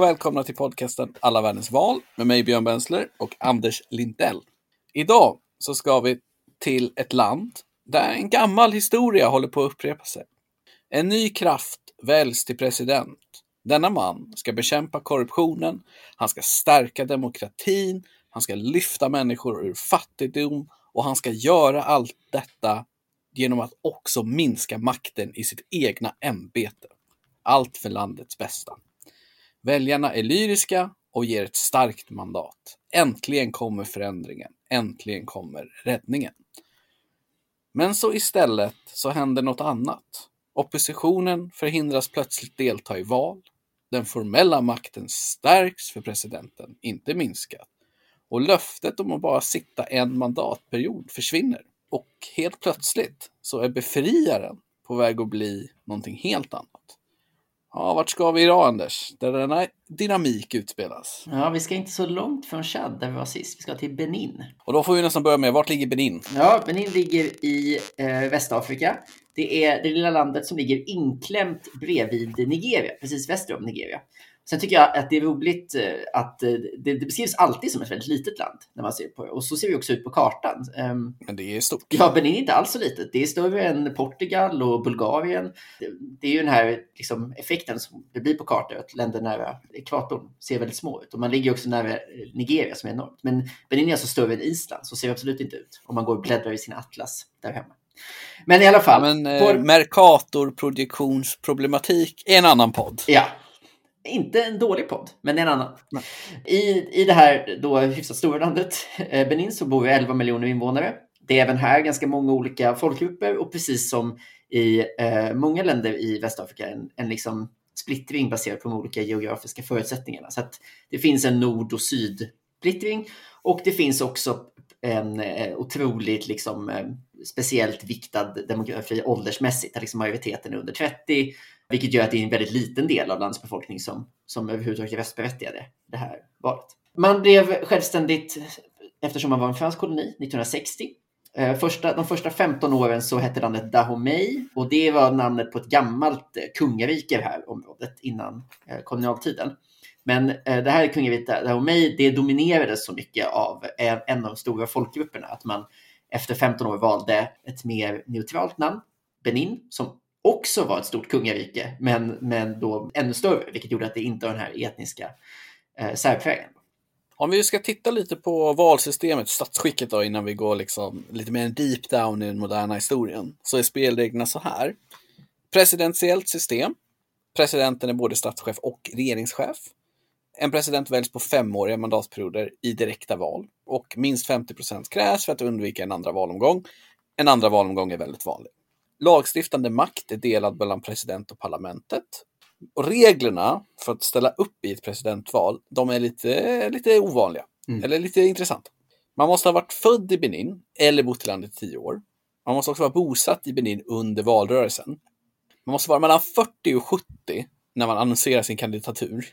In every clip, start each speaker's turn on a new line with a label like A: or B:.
A: Och välkomna till podcasten Alla världens val med mig Björn Bensler och Anders Lindell. Idag så ska vi till ett land där en gammal historia håller på att upprepa sig. En ny kraft väljs till president. Denna man ska bekämpa korruptionen, han ska stärka demokratin, han ska lyfta människor ur fattigdom och han ska göra allt detta genom att också minska makten i sitt egna ämbete. Allt för landets bästa. Väljarna är lyriska och ger ett starkt mandat. Äntligen kommer förändringen. Äntligen kommer räddningen. Men så istället så händer något annat. Oppositionen förhindras plötsligt delta i val. Den formella makten stärks för presidenten, inte minskat. Och löftet om att bara sitta en mandatperiod försvinner. Och helt plötsligt så är befriaren på väg att bli någonting helt annat. Ja, vart ska vi idag Anders? Där denna dynamik utspelas.
B: Ja, vi ska inte så långt från Chad där vi var sist. Vi ska till Benin.
A: Och då får vi nästan börja med, vart ligger Benin?
B: Ja, Benin ligger i eh, Västafrika. Det är det lilla landet som ligger inklämt bredvid Nigeria, precis väster om Nigeria. Sen tycker jag att det är roligt eh, att eh, det, det, beskrivs alltid som ett väldigt litet land när man ser på det. Och så ser vi också ut på kartan.
A: Ehm, Men det är stort.
B: Ja, Benin är inte alls så litet. Det är större än Portugal och Bulgarien. Det är ju den här liksom, effekten som det blir på kartor, att länder nära ekvatorn ser väldigt små ut. Och man ligger också nära Nigeria som är enormt. Men Benin är alltså större än Island, så ser det absolut inte ut om man går och bläddrar i sin atlas där hemma. Men i alla fall.
A: Ja, men, eh, Mercator produktionsproblematik är en annan podd.
B: Ja, inte en dålig podd, men en annan. I, I det här då hyfsat stora landet eh, Benin så bor vi 11 miljoner invånare. Det är även här ganska många olika folkgrupper och precis som i eh, många länder i Västafrika en, en liksom splittring baserad på de olika geografiska förutsättningarna. Så att det finns en nord och sydsplittring och det finns också en eh, otroligt liksom, eh, speciellt viktad demografi åldersmässigt, där liksom majoriteten är under 30 vilket gör att det är en väldigt liten del av landets befolkning som, som överhuvudtaget är röstberättigade det här valet. Man blev självständigt eftersom man var en fransk koloni 1960. Eh, första, de första 15 åren så hette landet Dahomey och det var namnet på ett gammalt eh, kungarike i det här området innan eh, kolonialtiden. Men det här kungariket Dahomey, det dominerades så mycket av en av de stora folkgrupperna att man efter 15 år valde ett mer neutralt namn, Benin, som också var ett stort kungarike, men, men då ännu större, vilket gjorde att det inte var den här etniska eh, särprägeln.
A: Om vi ska titta lite på valsystemet, statsskicket då, innan vi går liksom lite mer deep down i den moderna historien, så är spelreglerna så här. Presidentiellt system. Presidenten är både statschef och regeringschef. En president väljs på femåriga mandatperioder i direkta val och minst 50 procent krävs för att undvika en andra valomgång. En andra valomgång är väldigt vanlig. Lagstiftande makt är delad mellan president och parlamentet. Och reglerna för att ställa upp i ett presidentval, de är lite, lite ovanliga. Mm. Eller lite intressanta. Man måste ha varit född i Benin eller bott i landet i tio år. Man måste också vara bosatt i Benin under valrörelsen. Man måste vara mellan 40 och 70 när man annonserar sin kandidatur.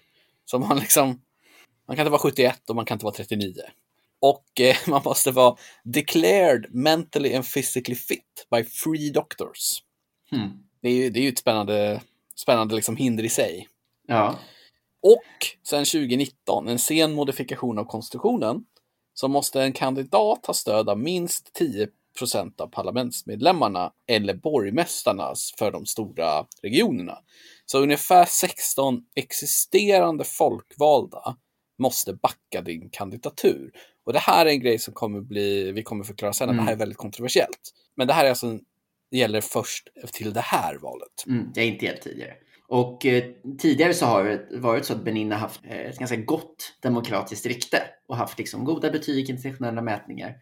A: Så man liksom, man kan inte vara 71 och man kan inte vara 39. Och eh, man måste vara declared mentally and physically fit by free doctors. Hmm. Det, är ju, det är ju ett spännande, spännande liksom hinder i sig.
B: Ja.
A: Och sen 2019, en sen modifikation av konstitutionen, så måste en kandidat ha stöd av minst 10 procent av parlamentsmedlemmarna eller borgmästarna för de stora regionerna. Så ungefär 16 existerande folkvalda måste backa din kandidatur. Och det här är en grej som kommer bli, vi kommer förklara sen, att mm. det här är väldigt kontroversiellt. Men det här är alltså, gäller först till det här valet.
B: Mm, det är inte helt tidigare. Och eh, tidigare så har det varit så att Benin har haft eh, ett ganska gott demokratiskt rykte och haft liksom goda betyg i internationella mätningar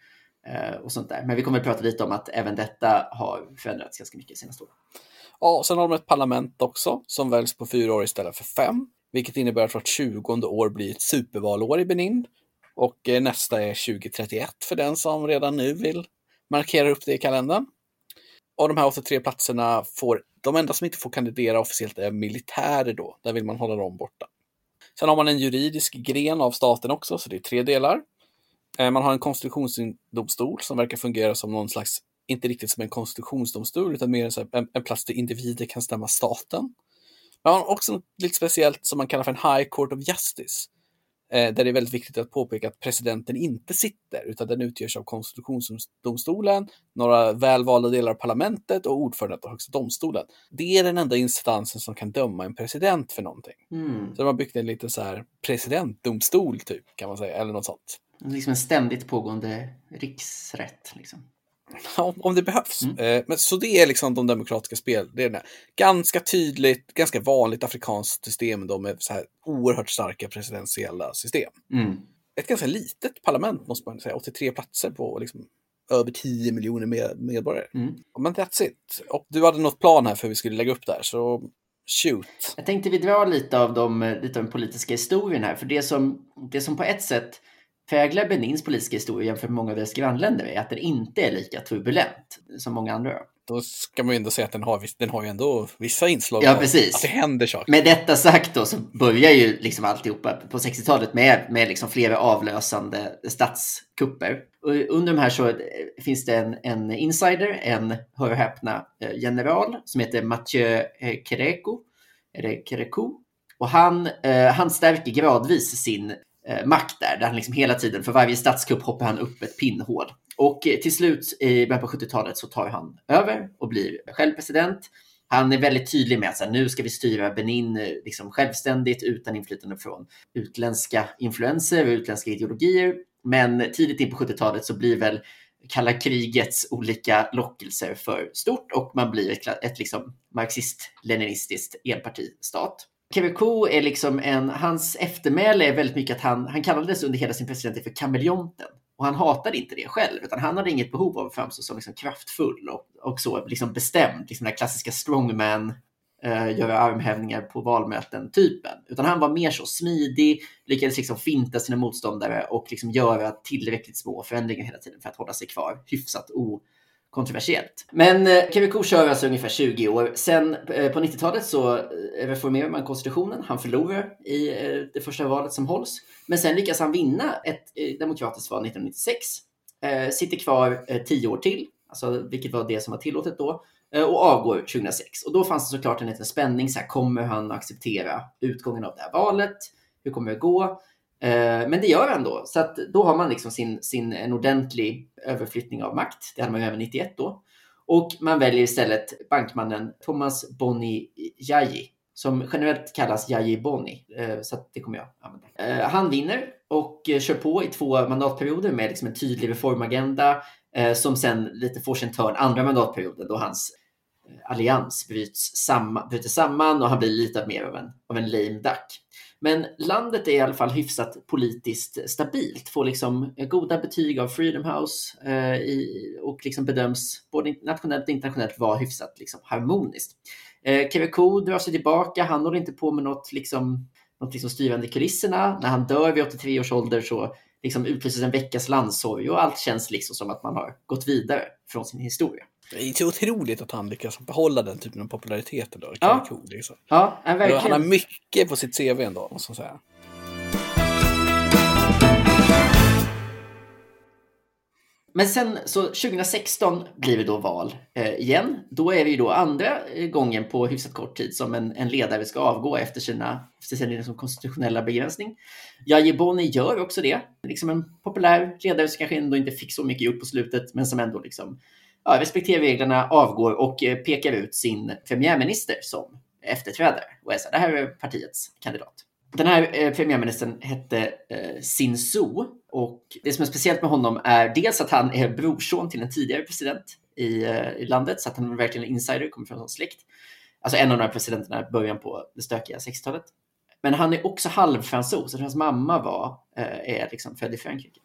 B: eh, och sånt där. Men vi kommer att prata lite om att även detta har förändrats ganska mycket de senaste åren.
A: Ja, sen har de ett parlament också som väljs på fyra år istället för fem, vilket innebär att vart tjugonde år blir ett supervalår i Benin och eh, nästa är 2031 för den som redan nu vill markera upp det i kalendern. Och de här 83 platserna får, de enda som inte får kandidera officiellt är militärer då. Där vill man hålla dem borta. Sen har man en juridisk gren av staten också, så det är tre delar. Eh, man har en konstitutionsdomstol som verkar fungera som någon slags, inte riktigt som en konstitutionsdomstol, utan mer en, en plats där individer kan stämma staten. Ja, också något lite speciellt som man kallar för en High Court of Justice. Eh, där det är väldigt viktigt att påpeka att presidenten inte sitter, utan den utgörs av konstitutionsdomstolen, några välvalda delar av parlamentet och ordföranden av högsta domstolen. Det är den enda instansen som kan döma en president för någonting.
B: Mm.
A: Så de har byggt en liten så här presidentdomstol, typ, kan man säga, eller något sånt.
B: Liksom en ständigt pågående riksrätt. Liksom.
A: Ja, om det behövs.
B: Mm.
A: Eh, men, så det är liksom de demokratiska spelreglerna. Ganska tydligt, ganska vanligt afrikanskt system då med så här oerhört starka presidentiella system.
B: Mm.
A: Ett ganska litet parlament måste man säga, 83 platser på liksom över 10 miljoner med, medborgare.
B: Mm.
A: Men that's it. Och du hade något plan här för hur vi skulle lägga upp där, så shoot.
B: Jag tänkte vi drar lite av, de, lite av den politiska historien här. För det som, det som på ett sätt präglar Benins politiska historia jämfört med många av deras grannländer är att den inte är lika turbulent som många andra.
A: Då ska man ju ändå säga att den har, den har ju ändå vissa inslag
B: Ja, precis.
A: att det händer saker.
B: Med detta sagt då så börjar ju liksom alltihopa på 60-talet med, med liksom flera avlösande statskupper. Under de här så eh, finns det en, en insider, en, hör och häpna, eh, general som heter Mathieu eh, eller Kereko. Och han, han stärker gradvis sin eh, makt där, där han liksom hela tiden, för varje statskupp hoppar han upp ett pinnhål. Och eh, till slut i början på 70-talet så tar han över och blir själv president. Han är väldigt tydlig med att så här, nu ska vi styra Benin eh, liksom självständigt utan inflytande från utländska influenser och utländska ideologier. Men tidigt in på 70-talet så blir väl kalla krigets olika lockelser för stort och man blir ett, ett liksom marxist-leninistiskt enpartistat. Quebeco är liksom en, hans eftermäle är väldigt mycket att han, han kallades under hela sin presidenttid för kameleonten. Och han hatade inte det själv, utan han hade inget behov av att framstå som liksom kraftfull och, och så liksom bestämd, liksom den här klassiska strongman, eh, göra armhävningar på valmöten-typen. Utan han var mer så smidig, lyckades liksom finta sina motståndare och liksom göra tillräckligt små förändringar hela tiden för att hålla sig kvar hyfsat kontroversiellt. Men eh, Kevin Queveco kör alltså ungefär 20 år. Sen eh, på 90-talet så eh, reformerar man konstitutionen. Han förlorar i det första valet som hålls. Men sen lyckas han vinna ett demokratiskt val 1996. Sitter kvar 10 år till, alltså, vilket var det som var tillåtet då och avgår 2006. Och då fanns det såklart en liten spänning. Så här, kommer han acceptera utgången av det här valet? Hur kommer det gå? Eh, men det gör han då. Så att då har man liksom sin, sin, en ordentlig överflyttning av makt. Det hade man ju även 91 då. Och man väljer istället bankmannen Thomas Boni Jaji. som generellt kallas Jaji Boni. Eh, så att det kommer jag använda. Eh, han vinner och kör på i två mandatperioder med liksom en tydlig reformagenda som sen lite får sin törn andra mandatperioden då hans allians bryts samman, bryter samman och han blir lite mer av en, av en lame duck. Men landet är i alla fall hyfsat politiskt stabilt, får liksom eh, goda betyg av Freedom House eh, i, och liksom bedöms både nationellt och internationellt vara hyfsat liksom harmoniskt. Eh, Queveco drar sig tillbaka, han håller inte på med något, liksom, något liksom styrande i kulisserna. När han dör vid 83 års ålder så liksom utlyses en veckas landssorg och allt känns liksom som att man har gått vidare från sin historia.
A: Det är otroligt att han lyckas behålla den typen av popularitet ändå.
B: Ja.
A: Cool, liksom.
B: Ja, ja,
A: Han har
B: verkligen.
A: mycket på sitt CV ändå, måste man säga.
B: Men sen så 2016 blir det då val eh, igen. Då är vi ju då andra eh, gången på hyfsat kort tid som en, en ledare ska avgå efter sina efter sin liksom konstitutionella begränsning. Jaji Boni gör också det. Liksom en populär ledare som kanske ändå inte fick så mycket gjort på slutet, men som ändå liksom, ja, respekterar reglerna, avgår och eh, pekar ut sin premiärminister som efterträdare. Och är så här, det här är partiets kandidat. Den här eh, premiärministern hette eh, Sinsu och det som är speciellt med honom är dels att han är brorson till en tidigare president i, eh, i landet, så att han är verkligen en insider, kommer från en släkt. Alltså en av de här presidenterna i början på det stökiga 60-talet. Men han är också halvfransos, så hans mamma var, eh, är liksom född i Frankrike.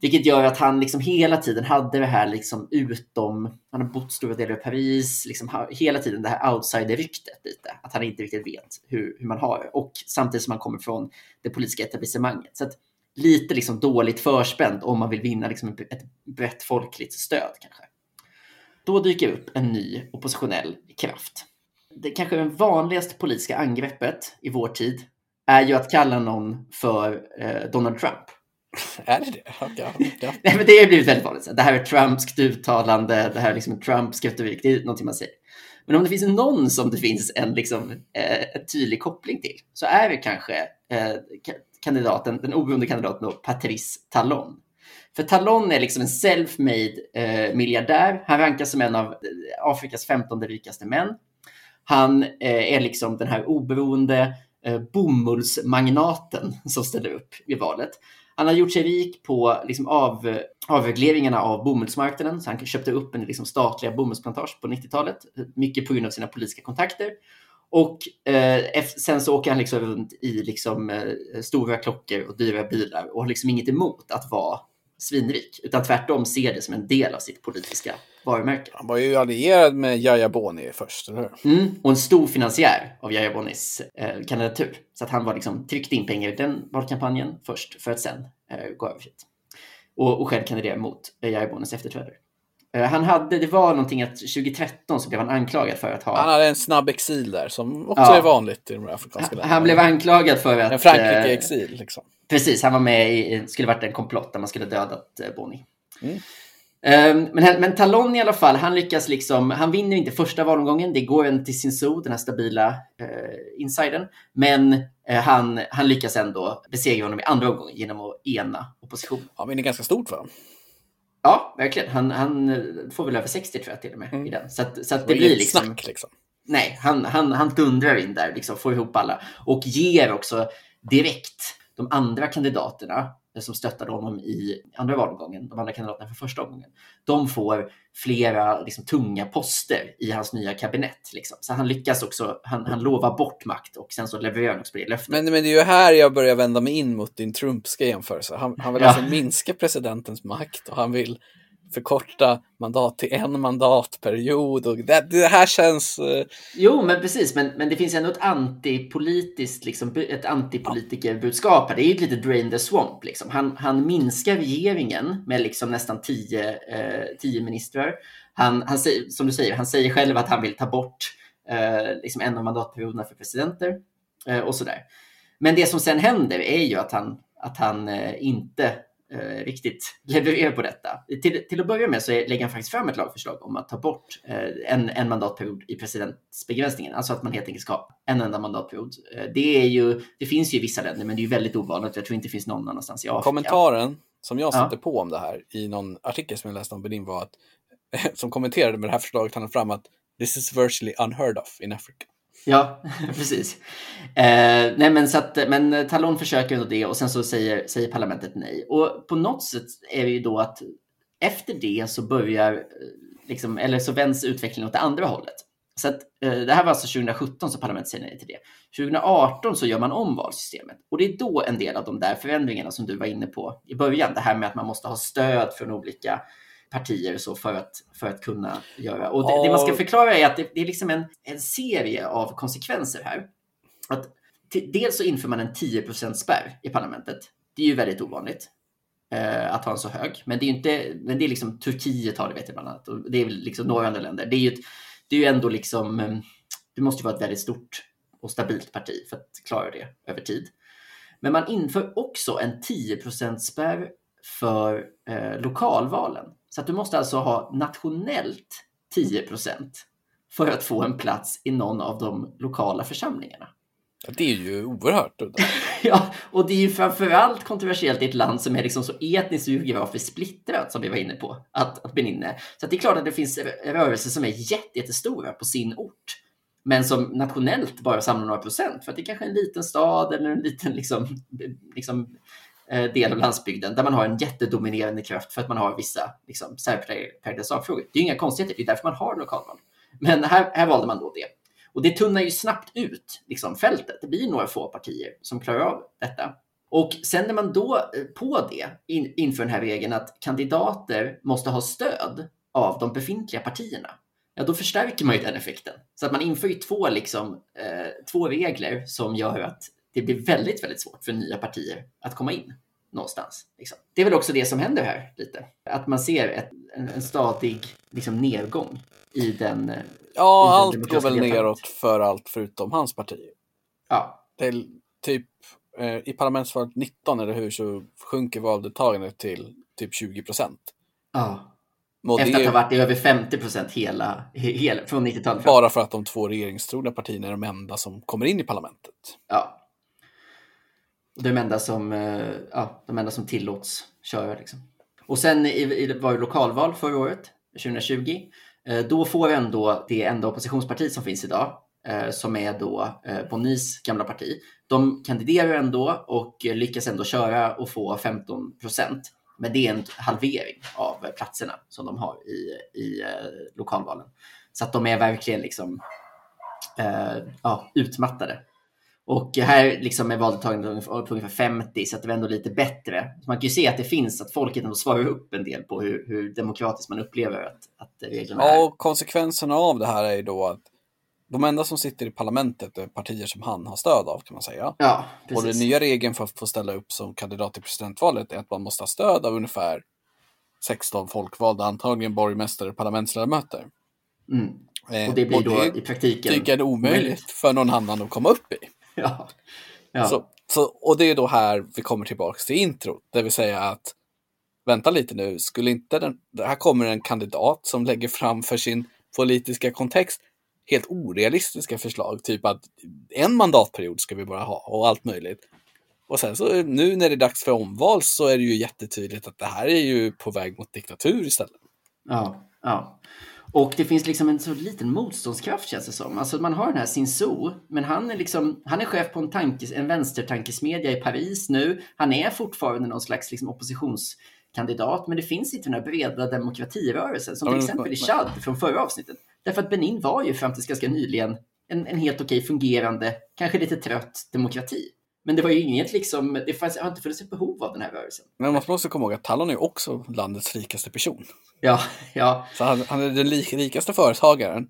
B: Vilket gör att han liksom hela tiden hade det här liksom utom, han har bott stora delar av Paris, liksom hela tiden det här outsider-ryktet lite. Att han inte riktigt vet hur, hur man har det. Och samtidigt som han kommer från det politiska etablissemanget. Så att lite liksom dåligt förspänt om man vill vinna liksom ett, ett brett folkligt stöd kanske. Då dyker upp en ny oppositionell kraft. Det kanske det vanligaste politiska angreppet i vår tid är ju att kalla någon för eh, Donald Trump.
A: Är det det? Ja, ja.
B: Nej, men det har blivit väldigt vanligt. Det här är Trumpskt uttalande, det här är liksom Trumps retorik, det är någonting man säger. Men om det finns någon som det finns en liksom, eh, tydlig koppling till så är det kanske eh, kandidaten, den oberoende kandidaten då, Patrice Talon. För Talon är liksom en self-made eh, miljardär. Han rankas som en av eh, Afrikas 15 rikaste män. Han eh, är liksom den här oberoende eh, bomullsmagnaten som ställer upp i valet. Han har gjort sig rik på liksom, av, eh, avregleringarna av bomullsmarknaden. Så han köpte upp en liksom, statliga bomullsplantage på 90-talet. Mycket på grund av sina politiska kontakter. Och eh, sen så åker han liksom runt i liksom, eh, stora klockor och dyra bilar och har liksom inget emot att vara svinrik, utan tvärtom ser det som en del av sitt politiska varumärke.
A: Han var ju allierad med Yahya Boni först, eller hur?
B: Mm, och en stor finansiär av Yahya Bonis eh, kandidatur. Så att han var liksom, tryckte in pengar i den valkampanjen först, för att sen eh, gå över hit. Och, och själv kandidera mot eh, Yahya Bonis efterträdare. Eh, han hade, det var någonting att 2013 så blev han anklagad för att ha...
A: Han hade en snabb exil där som också ja. är vanligt i de afrikanska länderna.
B: Han blev anklagad för att...
A: En Frankrike-exil liksom.
B: Precis, han var med i, skulle varit en komplott där man skulle dödat eh, Boni. Mm. Um, men, men Talon i alla fall, han lyckas liksom, han vinner inte första valomgången, det går en till sin so, den här stabila uh, insidern. Men uh, han, han lyckas ändå besegra honom i andra omgången genom att ena oppositionen.
A: Han vinner ganska stort för honom.
B: Ja, verkligen. Han, han får väl över 60 tror jag till och med mm. i den. Så, att, så att det, det blir liksom...
A: Snack, liksom.
B: Nej, han, han, han dundrar in där, liksom, får ihop alla och ger också direkt de andra kandidaterna som stöttade honom i andra valomgången, de andra kandidaterna för första omgången, de får flera liksom, tunga poster i hans nya kabinett. Liksom. Så han lyckas också, han, han lovar bort makt och sen så levererar han också på det löftet.
A: Men, men det är ju här jag börjar vända mig in mot din Trumpska jämförelse. Han, han vill ja. alltså minska presidentens makt och han vill förkorta mandat till en mandatperiod. Och det, det här känns... Eh,
B: jo, men precis. Men, men det finns ändå ett antipolitiskt, liksom, ett antipolitikerbudskap här. Det är ju ett litet drain the swamp. Liksom. Han, han minskar regeringen med liksom nästan tio, eh, tio ministrar. Han, han, som du säger, han säger själv att han vill ta bort eh, liksom en av mandatperioderna för presidenter eh, och sådär. Men det som sen händer är ju att han, att han eh, inte eh, riktigt levererar på detta. Till, till att börja med så lägger han faktiskt fram ett lagförslag om att ta bort eh, en, en mandatperiod i presidentsbegränsningen. Alltså att man helt enkelt ska ha en enda mandatperiod. Eh, det, är ju, det finns ju i vissa länder, men det är ju väldigt ovanligt. Jag tror inte det finns någon annanstans i Afrika.
A: Kommentaren som jag satte ja. på om det här i någon artikel som jag läste om Benin var att som kommenterade med det här förslaget han fram att this is virtually unheard of in Africa.
B: Ja, precis. Eh, nej, men, så att, men Talon försöker ändå det och sen så säger, säger parlamentet nej. Och på något sätt är det ju då att efter det så börjar, eh, liksom, eller så vänds utvecklingen åt det andra hållet. Så att, eh, det här var alltså 2017 som parlamentet säger nej till det. 2018 så gör man om valsystemet och det är då en del av de där förändringarna som du var inne på i början. Det här med att man måste ha stöd från olika partier så för att, för att kunna göra. Och det, det man ska förklara är att det, det, är liksom en, en serie av konsekvenser här. Att dels så inför man en 10% spärr i parlamentet. Det är ju väldigt ovanligt eh, att ha en så hög. Men det är inte, men det är liksom Turkiet har det vet jag bland annat. Och det är liksom några andra länder. Det är ju, ett, det är ju ändå liksom, eh, det måste ju vara ett väldigt stort och stabilt parti för att klara det över tid. Men man inför också en 10% spärr för eh, lokalvalen. Så att du måste alltså ha nationellt 10% för att få en plats i någon av de lokala församlingarna.
A: Ja, det är ju oerhört
B: ja, och det är ju framförallt kontroversiellt i ett land som är liksom så etniskt och geografiskt splittrat som vi var inne på, att, att Benin Så att det är klart att det finns rörelser som är jättestora på sin ort, men som nationellt bara samlar några procent, för att det är kanske är en liten stad eller en liten liksom, liksom Eh, del av landsbygden där man har en jättedominerande kraft för att man har vissa liksom, särpräglade sakfrågor. Det är inga konstigheter, det är därför man har lokalval. Men här, här valde man då det. Och det tunnar ju snabbt ut liksom, fältet. Det blir några få partier som klarar av detta. Och sen när man då eh, på det in, inför den här regeln att kandidater måste ha stöd av de befintliga partierna, ja då förstärker man ju den effekten. Så att man inför ju två, liksom, eh, två regler som gör att det blir väldigt, väldigt svårt för nya partier att komma in någonstans. Liksom. Det är väl också det som händer här lite. Att man ser ett, en, en stadig liksom, nedgång i den eh,
A: Ja, i den allt går väl neråt för allt förutom hans parti.
B: Ja.
A: Det är typ eh, i parlamentsvalet 19 eller hur så sjunker valdeltagandet till typ 20 procent.
B: Ja.
A: Och det
B: Efter att
A: är
B: ha varit i över 50 procent hela, hela, från 90-talet. fram.
A: bara för att de två regeringstrogna partierna är de enda som kommer in i parlamentet.
B: Ja. De enda som, eh, ja, de enda som tillåts köra. Liksom. Och sen i, i, var det lokalval förra året, 2020. Eh, då får ändå det enda oppositionspartiet som finns idag, eh, som är då Bonnies gamla parti. De kandiderar ändå och lyckas ändå köra och få 15 procent. Men det är en halvering av platserna som de har i, i lokalvalen. Så att de är verkligen liksom, eh, ja, utmattade. Och här liksom är valdeltagandet på ungefär 50, så att det var ändå lite bättre. Så man kan ju se att det finns, att folket ändå svarar upp en del på hur, hur demokratiskt man upplever att, att reglerna är.
A: Ja, och konsekvenserna av det här är ju då att de enda som sitter i parlamentet är partier som han har stöd av kan man säga.
B: Ja,
A: Och den
B: precis.
A: nya regeln för att få ställa upp som kandidat till presidentvalet är att man måste ha stöd av ungefär 16 folkvalda, antagligen borgmästare och parlamentsledamöter.
B: Mm.
A: Eh,
B: Och det blir då
A: det
B: i praktiken...
A: tycker jag är omöjligt för någon annan att komma upp i.
B: Ja. Ja.
A: Så, så, och det är då här vi kommer tillbaka till intro, det vill säga att vänta lite nu, skulle inte den, här kommer en kandidat som lägger fram för sin politiska kontext helt orealistiska förslag, typ att en mandatperiod ska vi bara ha och allt möjligt. Och sen så nu när det är dags för omval så är det ju jättetydligt att det här är ju på väg mot diktatur istället.
B: Ja, ja. Och det finns liksom en så liten motståndskraft känns det som. Alltså man har den här Sinso, men han är liksom, han är chef på en, tankes, en vänstertankesmedja i Paris nu. Han är fortfarande någon slags liksom oppositionskandidat, men det finns inte den här breda demokratirörelsen som till exempel i Chad från förra avsnittet. Därför att Benin var ju fram tills ganska nyligen en, en helt okej fungerande, kanske lite trött demokrati. Men det var ju inget liksom, det fanns, har inte funnits ett behov av den här rörelsen.
A: Men man måste komma ihåg att Talon är ju också landets rikaste person.
B: Ja, ja,
A: Så han, han är den rikaste företagaren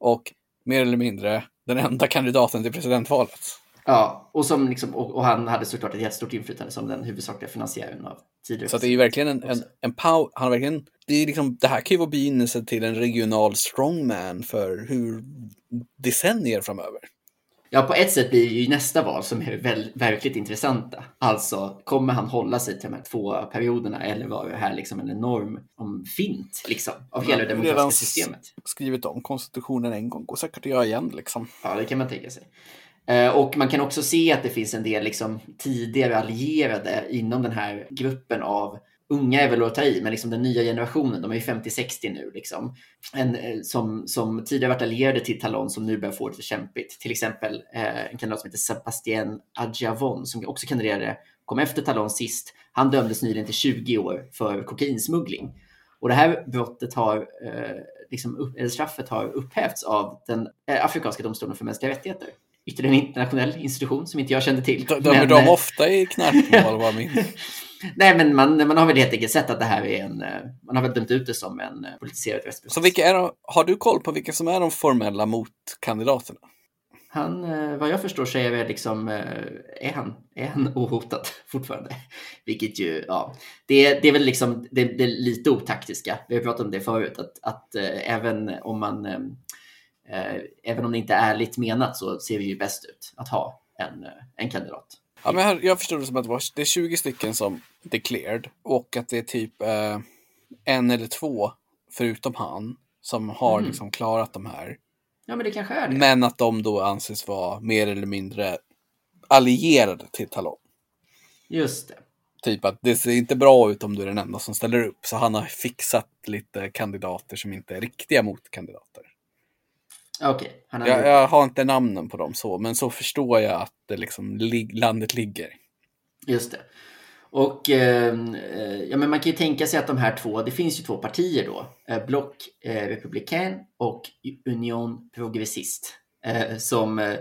A: och mer eller mindre den enda kandidaten till presidentvalet.
B: Ja, och, som liksom, och, och han hade såklart ett jättestort inflytande som den huvudsakliga finansiären av tidigare.
A: Så det är ju verkligen en, en, en pow, han verkligen, det, är liksom, det här kan ju vara begynnelsen till en regional strongman för hur decennier framöver.
B: Ja, på ett sätt blir det ju nästa val som är väl, verkligt intressanta. Alltså, kommer han hålla sig till de här två perioderna eller var det här liksom en enorm om fint liksom, av hela det demokratiska
A: redan
B: systemet?
A: Skrivit om konstitutionen en gång, går säkert att göra igen liksom.
B: Ja, det kan man tänka sig. Eh, Och man kan också se att det finns en del liksom, tidigare allierade inom den här gruppen av unga är väl att ta i, men liksom den nya generationen, de är ju 50-60 nu, liksom. en, eh, som, som tidigare varit allierade till Talon som nu börjar få det kämpigt. Till exempel eh, en kandidat som heter Sebastien Adjavon som också kandiderade, kom efter Talon sist. Han dömdes nyligen till 20 år för kokainsmuggling. Och det här brottet har, eh, liksom upp, eller straffet har upphävts av den eh, afrikanska domstolen för mänskliga rättigheter. Ytterligare en internationell institution som inte jag kände till.
A: Dömer
B: Men,
A: de
B: eh,
A: ofta i knarkmål vad min...
B: Nej, men man, man har väl helt enkelt sett att det här är en... eh, Man har väl dömt ut det som en eh, politiserad rättsprocess.
A: Så vilka är de, har du koll på vilka som är de formella motkandidaterna?
B: Han, eh, vad jag förstår så är liksom, är han, är han ohotad fortfarande. Vilket ju, ja, det, är- det är väl liksom det, det är lite otaktiska. Vi har pratat om det förut, att, att även om man, även om det inte är ärligt menat så ser det ju bäst ut att ha en, en kandidat.
A: Ja, men här, jag förstår det som att det, var, det är 20 stycken som declared och att det är typ eh, en eller två, förutom han, som har
B: Mhm.
A: liksom klarat de här.
B: Ja, men det kanske är det.
A: Men att de då anses vara mer eller mindre allierade till Talon.
B: Just det.
A: Typ att det ser inte bra ut om du är den enda som ställer upp. Så han har fixat lite kandidater som inte är riktiga motkandidater.
B: Okej. han har
A: Jag, jag har inte namnen på dem så, men så förstår jag att det liksom, landet ligger.
B: Just det. Och eh, eh, ja, men man kan ju tänka sig att de här två, det finns ju två partier då. Eh, Bloc eh, Républicain och Union Progressiste eh, som eh,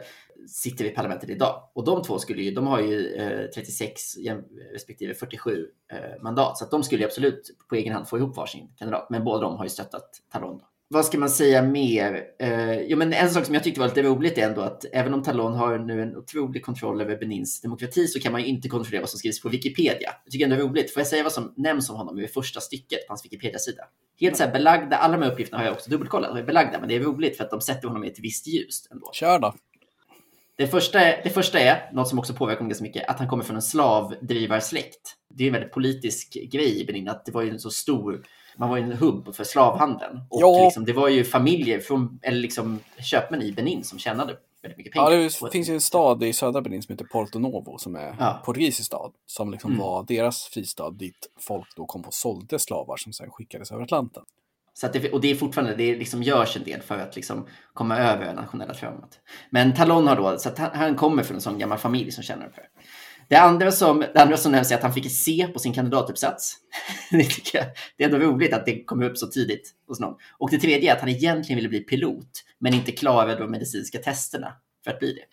B: sitter i parlamentet idag. Och de två skulle ju, de har ju eh, 36 jäm- respektive 47 eh, mandat. Så att de skulle ju absolut på egen hand få ihop varsin kandidat. Men båda de har ju stöttat Talon. Då. Vad ska man säga mer? Eh, jo, men en sak som jag tyckte var lite roligt är ändå att även om Talon har nu en otrolig kontroll över Benins demokrati så kan man ju inte kontrollera vad som skrivs på Wikipedia. Jag tycker ändå det är roligt. Får jag säga vad som nämns om honom i första stycket på hans Wikipedia-sida? Helt så här belagda, alla de här uppgifterna har jag också dubbelkollat, de är belagda, men det är roligt för att de sätter honom i ett visst ljus ändå.
A: Kör då.
B: Det första, är, det första är, något som också påverkar honom ganska mycket, att han kommer från en slavdrivarsläkt. Det är en väldigt politisk grej i Benin, att det var ju en så stor man var ju en hubb för slavhandeln. Och
A: Ja.
B: liksom, det var ju familjer, från, eller liksom köpmän i Benin som tjänade väldigt mycket
A: Ja,
B: pengar.
A: det finns ju en stad i södra Benin som heter Porto Novo som är
B: Ja.
A: portugisisk stad. Som liksom
B: Mm.
A: var deras fristad dit folk då kom och sålde slavar som sen skickades över Atlanten.
B: Så att det, och det är fortfarande, det liksom görs en del för att liksom komma över det nationella traumat. Men Talon har då, så han kommer från en sån gammal familj som känner för det. Det andra som, det andra som nämns är att han fick C på sin kandidatuppsats. det, tycker jag, det är ändå roligt att det kommer upp så tidigt hos någon. Och det tredje är att han egentligen ville bli pilot, men inte klarade de medicinska testerna för att bli det.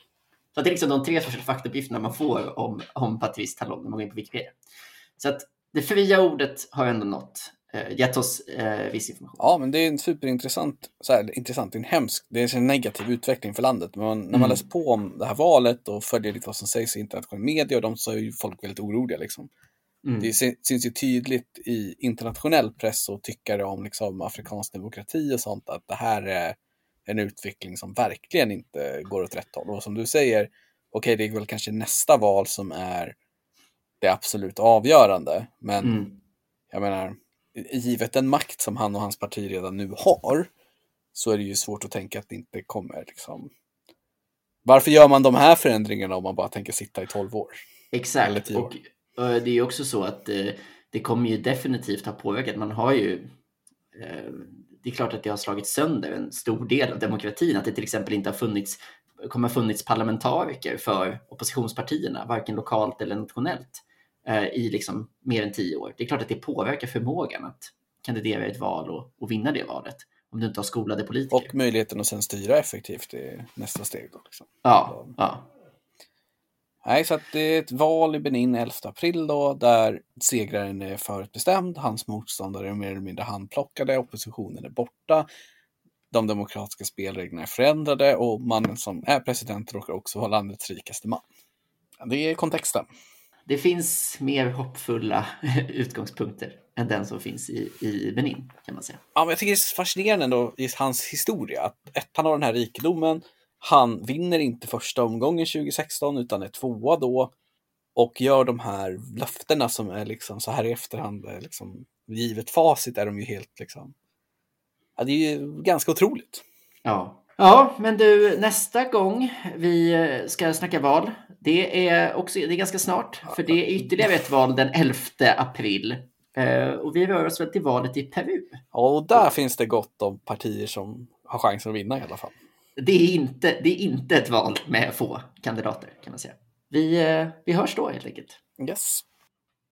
B: Så att det är liksom de tre första faktauppgifterna man får om, om Patrice Talon när man går in på Wikipedia. Så att det fria ordet har ändå nått, gett oss eh, viss information.
A: Ja, men det är en superintressant, så här, intressant, en hemsk, det är en negativ utveckling för landet. Men man, när man
B: Mm.
A: läser på om det här valet och följer lite vad som sägs i internationell media och de så är ju folk väldigt oroliga liksom.
B: Mm.
A: Det sy- syns ju tydligt i internationell press och tyckare om liksom afrikansk demokrati och sånt att det här är en utveckling som verkligen inte går åt rätt håll. Och som du säger, okej det är väl kanske nästa val som är det absolut avgörande. Men
B: Mm.
A: jag menar, givet den makt som han och hans parti redan nu har så är det ju svårt att tänka att det inte kommer liksom. Varför gör man de här förändringarna om man bara tänker sitta i 12 år?
B: Exakt.
A: år.
B: Och eh, det är ju också så att eh, det kommer ju definitivt ha påverkat. Man har ju... Eh, det är klart att det har slagit sönder en stor del av demokratin. Att det till exempel inte har funnits, kommer ha funnits parlamentariker för oppositionspartierna, varken lokalt eller nationellt, i liksom mer än tio år. Det är klart att det påverkar förmågan att kandidera i ett val och, och vinna det valet. Om du inte har skolade politiker.
A: Och möjligheten att sen styra effektivt är nästa steg. Då, liksom.
B: ja, ja.
A: Nej, så det är ett val i Benin 11 april då, där segraren är förutbestämd, hans motståndare är mer eller mindre handplockade, oppositionen är borta, de demokratiska spelreglerna är förändrade och mannen som är president råkar också vara landets rikaste man. Det är kontexten.
B: Det finns mer hoppfulla utgångspunkter än den som finns i, i Benin, kan man säga.
A: Ja, men jag tycker det är fascinerande ändå i hans historia. Att ett, han har den här rikedomen, han vinner inte första omgången 2016 utan är tvåa då och gör de här löftena som är liksom så här i efterhand, är liksom, givet facit är de ju helt liksom, ja det är ju ganska otroligt.
B: Ja. Ja, men du, nästa gång vi eh, ska snacka val, det är också det är ganska snart, för det är ytterligare ett val den 11 april. Eh, och vi rör oss väl till valet i Peru.
A: Ja, och där finns det gott om partier som har chansen att vinna i alla fall.
B: Det är inte, det är inte ett val med få kandidater, kan man säga. Vi, eh, vi hörs då helt enkelt.
A: Yes.